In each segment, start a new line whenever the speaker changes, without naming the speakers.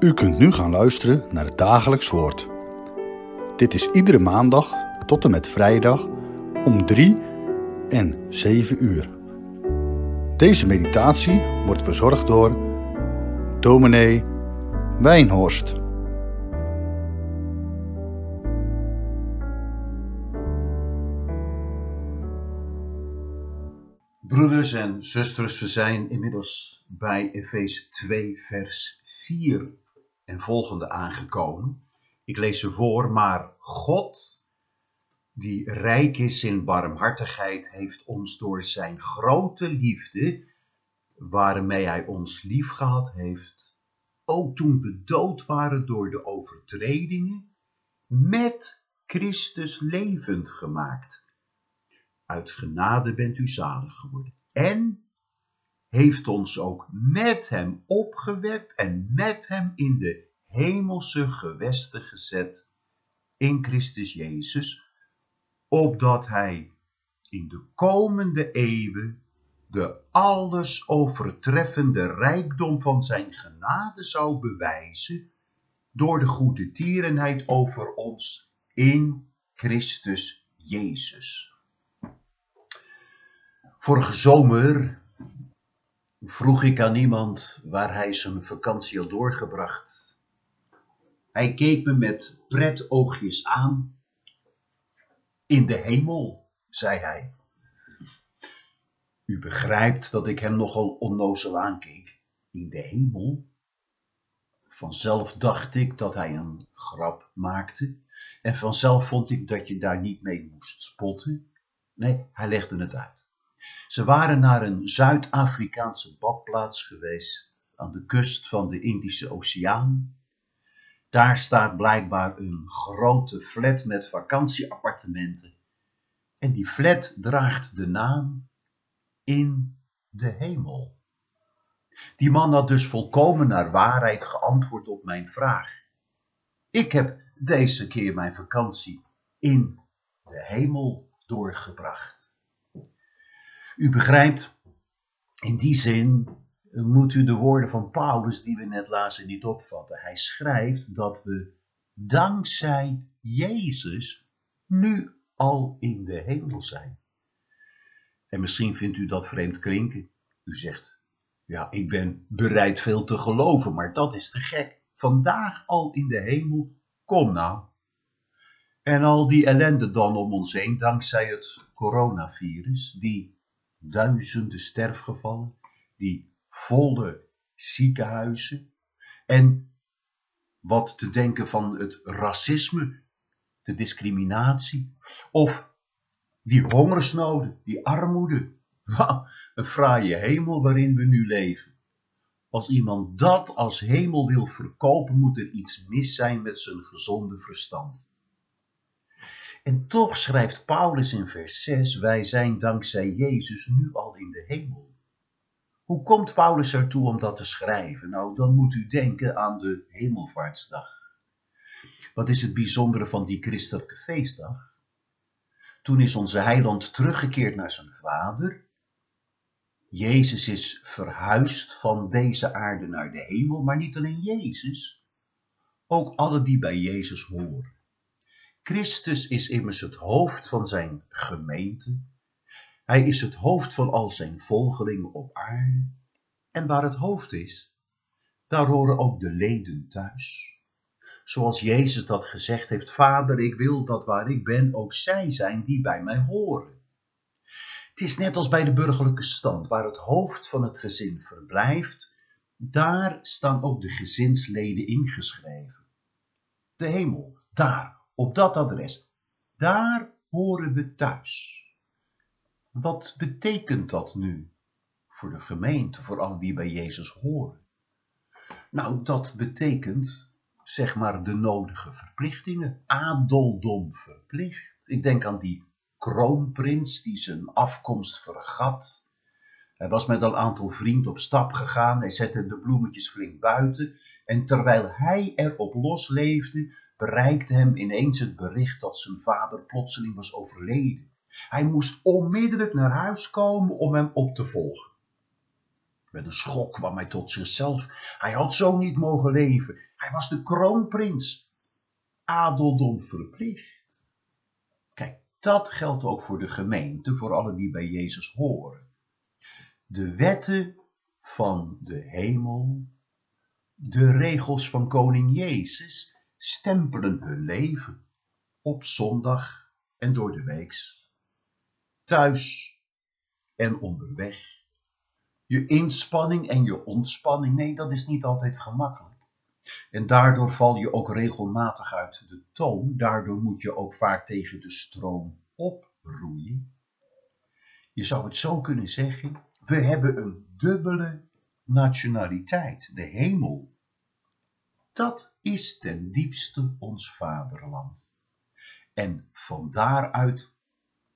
U kunt nu gaan luisteren naar het dagelijks woord. Dit is iedere maandag tot en met vrijdag om 3 en 7 uur. Deze meditatie wordt verzorgd door dominee Wijnhorst.
Broeders en zusters, we zijn inmiddels bij Efeze 2, vers 4 en volgende aangekomen. Ik lees ze voor, maar God, die rijk is in barmhartigheid, heeft ons door zijn grote liefde, waarmee hij ons liefgehad heeft, ook toen we dood waren door de overtredingen, met Christus levend gemaakt. Uit genade bent u zalig geworden. En heeft ons ook met hem opgewekt en met hem in de hemelse gewesten gezet in Christus Jezus, opdat hij in de komende eeuwen de alles overtreffende rijkdom van zijn genade zou bewijzen door de goede tierenheid over ons in Christus Jezus. Vorige zomer vroeg ik aan iemand waar hij zijn vakantie had doorgebracht. Hij keek me met pretoogjes aan. In de hemel, zei hij. U begrijpt dat ik hem nogal onnozel aankeek. In de hemel? Vanzelf dacht ik dat hij een grap maakte. En vanzelf vond ik dat je daar niet mee moest spotten. Nee, hij legde het uit. Ze waren naar een Zuid-Afrikaanse badplaats geweest aan de kust van de Indische Oceaan. Daar staat blijkbaar een grote flat met vakantieappartementen. En die flat draagt de naam In de Hemel. Die man had dus volkomen naar waarheid geantwoord op mijn vraag. Ik heb deze keer mijn vakantie in de hemel doorgebracht. U begrijpt, in die zin moet u de woorden van Paulus die we net lazen niet opvatten. Hij schrijft dat we dankzij Jezus nu al in de hemel zijn. En misschien vindt u dat vreemd klinken. U zegt, ja, ik ben bereid veel te geloven, maar dat is te gek. Vandaag al in de hemel, kom nou. En al die ellende dan om ons heen, dankzij het coronavirus, die duizenden sterfgevallen, die volle ziekenhuizen en wat te denken van het racisme, de discriminatie of die hongersnoden, die armoede. een fraaie hemel waarin we nu leven. Als iemand dat als hemel wil verkopen, moet er iets mis zijn met zijn gezonde verstand. En toch schrijft Paulus in vers 6, wij zijn dankzij Jezus nu al in de hemel. Hoe komt Paulus ertoe om dat te schrijven? Nou, dan moet u denken aan de hemelvaartsdag. Wat is het bijzondere van die christelijke feestdag? Toen is onze heiland teruggekeerd naar zijn vader. Jezus is verhuisd van deze aarde naar de hemel, maar niet alleen Jezus, ook alle die bij Jezus horen. Christus is immers het hoofd van zijn gemeente. Hij is het hoofd van al zijn volgelingen op aarde. En waar het hoofd is, daar horen ook de leden thuis. Zoals Jezus dat gezegd heeft, Vader, ik wil dat waar ik ben ook zij zijn die bij mij horen. Het is net als bij de burgerlijke stand, waar het hoofd van het gezin verblijft, daar staan ook de gezinsleden ingeschreven. De hemel, daar, op dat adres. Daar horen we thuis. Wat betekent dat nu voor de gemeente, voor allen die bij Jezus horen? Nou, dat betekent, zeg maar, de nodige verplichtingen. Adeldom verplicht. Ik denk aan die kroonprins die zijn afkomst vergat. Hij was met een aantal vrienden op stap gegaan. Hij zette de bloemetjes flink buiten. En terwijl hij erop losleefde, bereikte hem ineens het bericht dat zijn vader plotseling was overleden. Hij moest onmiddellijk naar huis komen om hem op te volgen. Met een schok kwam hij tot zichzelf. Hij had zo niet mogen leven. Hij was de kroonprins. Adeldom verplicht. Kijk, dat geldt ook voor de gemeente, voor allen die bij Jezus horen. De wetten van de hemel, de regels van koning Jezus stempelen hun leven op zondag en door de weeks, thuis en onderweg. Je inspanning en je ontspanning, nee, dat is niet altijd gemakkelijk. En daardoor val je ook regelmatig uit de toon, daardoor moet je ook vaak tegen de stroom oproeien. Je zou het zo kunnen zeggen, we hebben een dubbele nationaliteit, de hemel. Dat is ten diepste ons vaderland. En van daaruit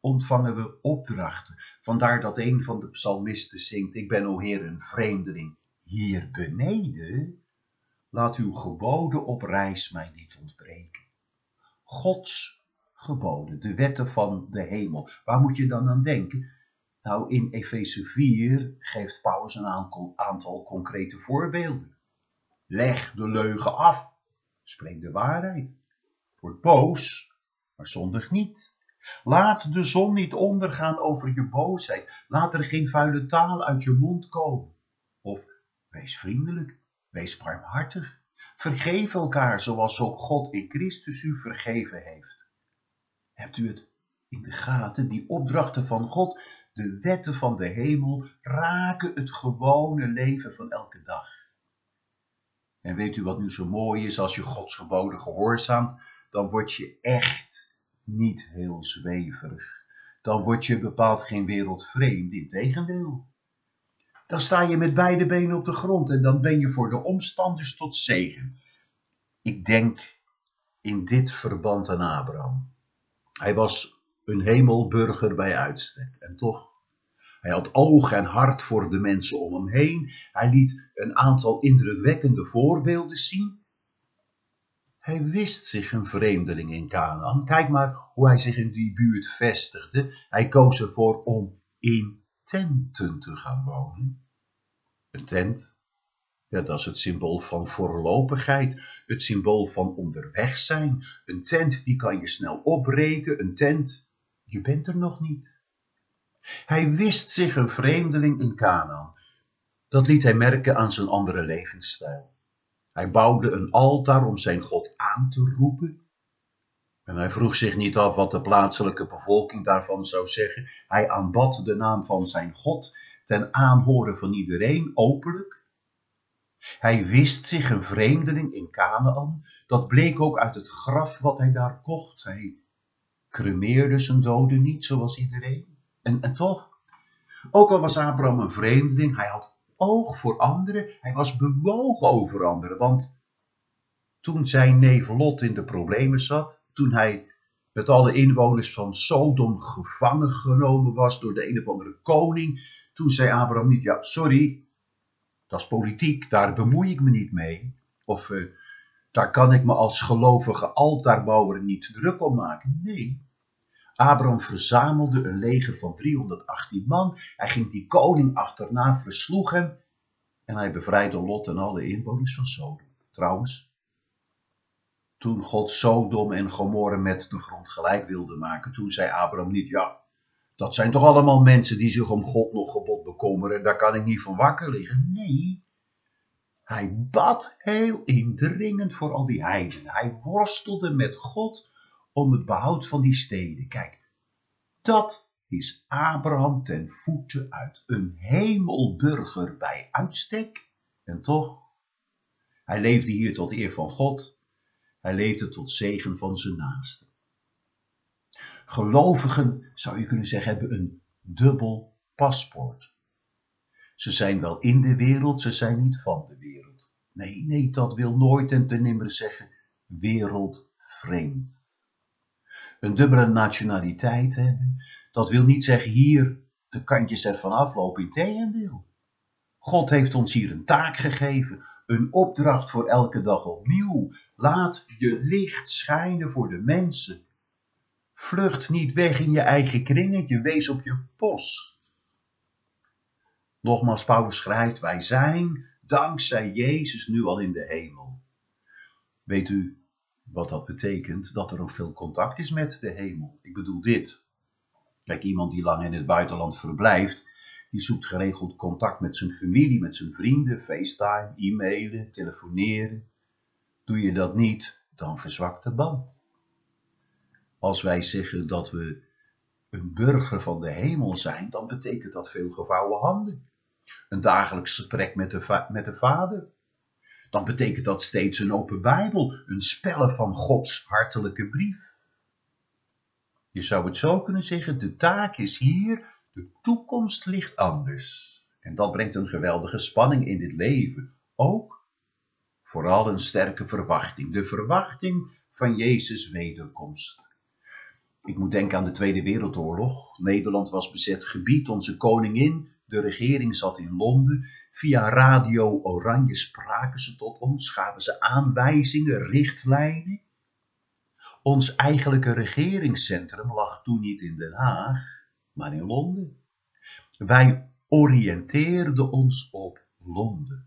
ontvangen we opdrachten. Vandaar dat een van de psalmisten zingt, ik ben o Heer een vreemdeling. Hier beneden, laat uw geboden op reis mij niet ontbreken. Gods geboden, de wetten van de hemel. Waar moet je dan aan denken? Nou, in Efeze 4 geeft Paulus een aantal, aantal concrete voorbeelden. Leg de leugen af, spreek de waarheid. Word boos, maar zondig niet. Laat de zon niet ondergaan over je boosheid. Laat er geen vuile taal uit je mond komen. Of wees vriendelijk, wees barmhartig. Vergeef elkaar zoals ook God in Christus u vergeven heeft. Hebt u het in de gaten? Die opdrachten van God, de wetten van de hemel, raken het gewone leven van elke dag. En weet u wat nu zo mooi is als je Gods geboden gehoorzaamt? Dan word je echt niet heel zweverig. Dan word je bepaald geen wereldvreemd, integendeel. Dan sta je met beide benen op de grond en dan ben je voor de omstanders tot zegen. Ik denk in dit verband aan Abraham. Hij was een hemelburger bij uitstek en toch hij had oog en hart voor de mensen om hem heen. Hij liet een aantal indrukwekkende voorbeelden zien. Hij wist zich een vreemdeling in Canaan. Kijk maar hoe hij zich in die buurt vestigde. Hij koos ervoor om in tenten te gaan wonen. Een tent, ja, dat is het symbool van voorlopigheid, het symbool van onderweg zijn. Een tent, die kan je snel opbreken. Een tent, je bent er nog niet. Hij wist zich een vreemdeling in Canaan. Dat liet hij merken aan zijn andere levensstijl. Hij bouwde een altaar om zijn God aan te roepen. En hij vroeg zich niet af wat de plaatselijke bevolking daarvan zou zeggen. Hij aanbad de naam van zijn God ten aanhoren van iedereen openlijk. Hij wist zich een vreemdeling in Canaan. Dat bleek ook uit het graf wat hij daar kocht. Hij cremeerde zijn doden niet zoals iedereen. En, toch, ook al was Abraham een vreemdeling, hij had oog voor anderen, hij was bewogen over anderen. Want toen zijn neef Lot in de problemen zat, toen hij met alle inwoners van Sodom gevangen genomen was door de een of andere koning, toen zei Abraham niet, ja, sorry, dat is politiek, daar bemoei ik me niet mee. Of uh, daar kan ik me als gelovige altaarbouwer niet druk om maken. Nee, Abraham verzamelde een leger van 318 man. Hij ging die koning achterna, versloeg hem en hij bevrijdde Lot en alle inwoners van Sodom. Trouwens, toen God Sodom en Gomorra met de grond gelijk wilde maken, toen zei Abraham niet, ja, dat zijn toch allemaal mensen die zich om God nog gebod bekommeren, daar kan ik niet van wakker liggen. Nee, hij bad heel indringend voor al die heidenen. Hij worstelde met God om het behoud van die steden. Kijk, dat is Abraham ten voeten uit. Een hemelburger bij uitstek. En toch, hij leefde hier tot eer van God. Hij leefde tot zegen van zijn naasten. Gelovigen, zou je kunnen zeggen, hebben een dubbel paspoort. Ze zijn wel in de wereld, ze zijn niet van de wereld. Nee, nee, dat wil nooit en ten nimmer zeggen wereldvreemd een dubbele nationaliteit hebben. Dat wil niet zeggen hier de kantjes ervan aflopen, in tegendeel. God heeft ons hier een taak gegeven, een opdracht voor elke dag opnieuw. Laat je licht schijnen voor de mensen. Vlucht niet weg in je eigen kringetje, wees op je post. Nogmaals, Paulus schrijft, wij zijn dankzij Jezus nu al in de hemel. Weet u wat dat betekent? Dat er ook veel contact is met de hemel. Ik bedoel dit. Kijk, iemand die lang in het buitenland verblijft, die zoekt geregeld contact met zijn familie, met zijn vrienden, FaceTime, e-mailen, telefoneren. Doe je dat niet, dan verzwakt de band. Als wij zeggen dat we een burger van de hemel zijn, dan betekent dat veel gevouwen handen. Een dagelijks gesprek met de, met de Vader. Dan betekent dat steeds een open Bijbel, een spellen van Gods hartelijke brief. Je zou het zo kunnen zeggen, de taak is hier, de toekomst ligt anders. En dat brengt een geweldige spanning in dit leven. Ook vooral een sterke verwachting, de verwachting van Jezus' wederkomst. Ik moet denken aan de Tweede Wereldoorlog. Nederland was bezet gebied, onze koningin, de regering zat in Londen. Via Radio Oranje spraken ze tot ons, gaven ze aanwijzingen, richtlijnen. Ons eigenlijke regeringscentrum lag toen niet in Den Haag, maar in Londen. Wij oriënteerden ons op Londen.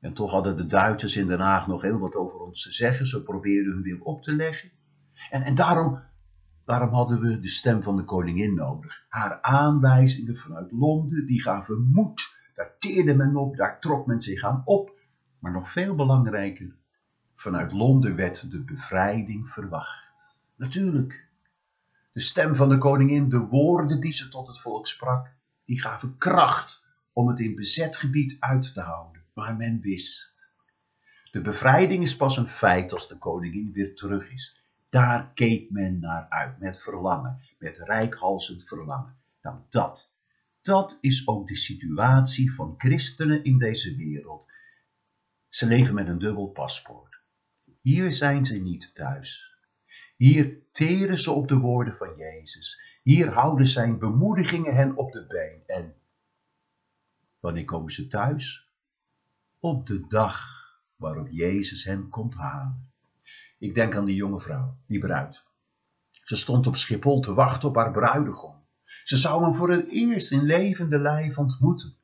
En toch hadden de Duitsers in Den Haag nog heel wat over ons te zeggen. Ze probeerden hun wil op te leggen. En, en daarom Daarom hadden we de stem van de koningin nodig. Haar aanwijzingen vanuit Londen, die gaven moed. Daar teerde men op, daar trok men zich aan op. Maar nog veel belangrijker, vanuit Londen werd de bevrijding verwacht. Natuurlijk, de stem van de koningin, de woorden die ze tot het volk sprak, die gaven kracht om het in bezet gebied uit te houden. Maar men wist, de bevrijding is pas een feit als de koningin weer terug is. Daar keek men naar uit, met verlangen, met rijkhalsend verlangen. Nou, dat, dat is ook de situatie van christenen in deze wereld. Ze leven met een dubbel paspoort. Hier zijn ze niet thuis. Hier teren ze op de woorden van Jezus. Hier houden zijn bemoedigingen hen op de been. En wanneer komen ze thuis? Op de dag waarop Jezus hen komt halen. Ik denk aan die jonge vrouw, die bruid. Ze stond op Schiphol te wachten op haar bruidegom. Ze zou hem voor het eerst in levende lijf ontmoeten.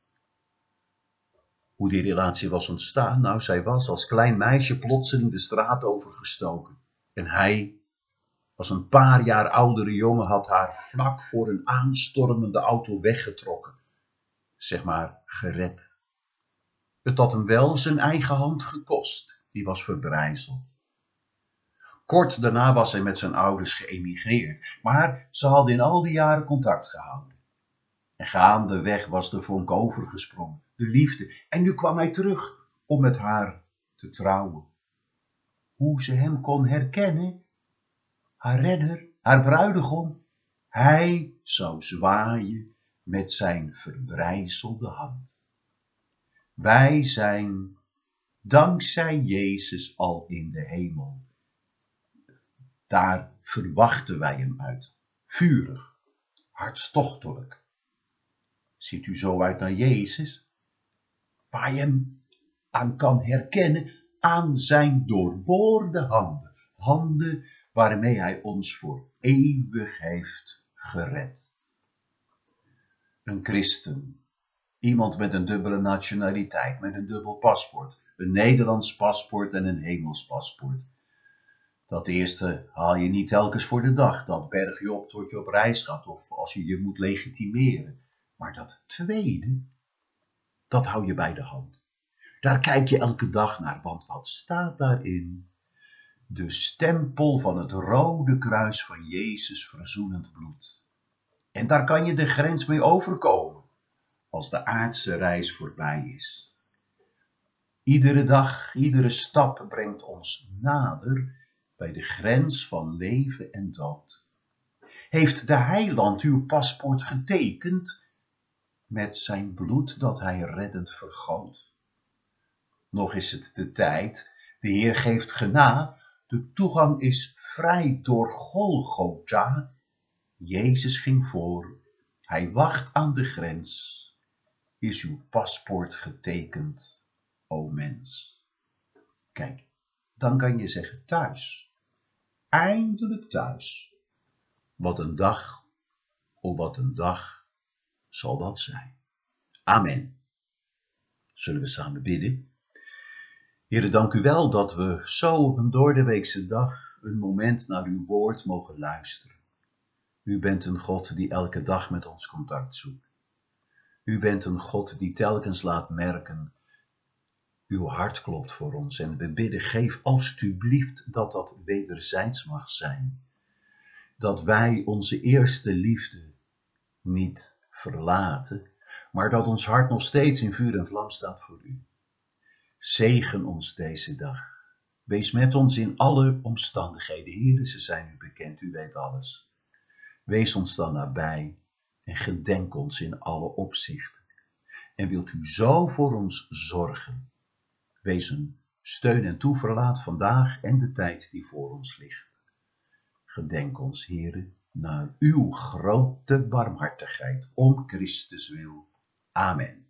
Hoe die relatie was ontstaan? Nou, zij was als klein meisje plotseling de straat overgestoken. En hij, als een paar jaar oudere jongen, had haar vlak voor een aanstormende auto weggetrokken. Zeg maar, gered. Het had hem wel zijn eigen hand gekost. Die was verbrijzeld. Kort daarna was hij met zijn ouders geëmigreerd, maar ze hadden in al die jaren contact gehouden. En gaandeweg was de vonk overgesprongen, de liefde, en nu kwam hij terug om met haar te trouwen. Hoe ze hem kon herkennen, haar redder, haar bruidegom, hij zou zwaaien met zijn verbrijzelde hand. Wij zijn dankzij Jezus al in de hemel daar verwachten wij hem uit. Vurig, hartstochtelijk. Ziet u zo uit naar Jezus? Waar je hem aan kan herkennen aan zijn doorboorde handen. Handen waarmee hij ons voor eeuwig heeft gered. Een christen, iemand met een dubbele nationaliteit, met een dubbel paspoort, een Nederlands paspoort en een hemels paspoort dat eerste haal je niet telkens voor de dag. Dat berg je op tot je op reis gaat of als je je moet legitimeren. Maar dat tweede, dat hou je bij de hand. Daar kijk je elke dag naar, want wat staat daarin? De stempel van het rode kruis van Jezus verzoenend bloed. En daar kan je de grens mee overkomen als de aardse reis voorbij is. Iedere dag, iedere stap brengt ons nader bij de grens van leven en dood. Heeft de heiland uw paspoort getekend met zijn bloed dat hij reddend vergoot? Nog is het de tijd, de Heer geeft gena, de toegang is vrij door Golgotha. Jezus ging voor, hij wacht aan de grens. Is uw paspoort getekend, o mens? Kijk, dan kan je zeggen thuis eindelijk thuis. Wat een dag, oh wat een dag zal dat zijn. Amen. Zullen we samen bidden? Heren, dank u wel dat we zo op een doordeweekse dag een moment naar uw woord mogen luisteren. U bent een God die elke dag met ons contact zoekt. U bent een God die telkens laat merken, uw hart klopt voor ons en we bidden, geef alstublieft dat dat wederzijds mag zijn. Dat wij onze eerste liefde niet verlaten, maar dat ons hart nog steeds in vuur en vlam staat voor u. Zegen ons deze dag. Wees met ons in alle omstandigheden. Heren, ze zijn u bekend, u weet alles. Wees ons dan nabij en gedenk ons in alle opzichten. En wilt u zo voor ons zorgen. Wees steun en toeverlaat vandaag en de tijd die voor ons ligt. Gedenk ons, Heren, naar uw grote barmhartigheid, om Christus wil. Amen.